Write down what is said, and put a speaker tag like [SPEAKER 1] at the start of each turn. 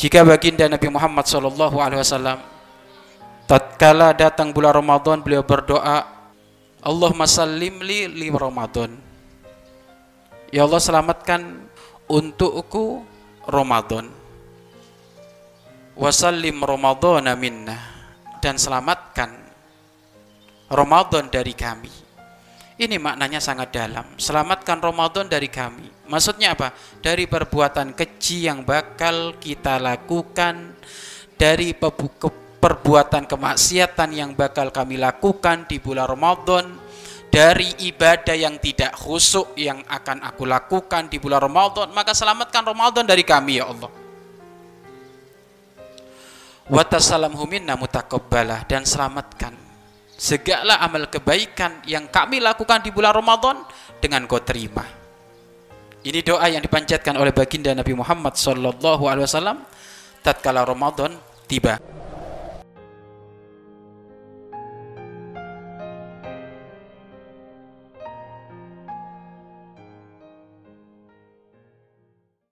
[SPEAKER 1] jika baginda Nabi Muhammad sallallahu alaihi wasallam tatkala datang bulan Ramadan beliau berdoa Allahumma sallim li li Ramadan. Ya Allah selamatkan untukku Ramadan. Wasallim Ramadan minna. Dan selamatkan Ramadan dari kami ini maknanya sangat dalam. Selamatkan Ramadan dari kami. Maksudnya apa? Dari perbuatan keji yang bakal kita lakukan, dari perbuatan kemaksiatan yang bakal kami lakukan di bulan Ramadan, dari ibadah yang tidak khusyuk yang akan aku lakukan di bulan Ramadan, maka selamatkan Ramadan dari kami ya Allah. Watasalamhu minna mutakabbalah dan selamatkan segala amal kebaikan yang kami lakukan di bulan Ramadan dengan kau terima. Ini doa yang dipanjatkan oleh baginda Nabi Muhammad sallallahu alaihi wasallam tatkala Ramadan tiba.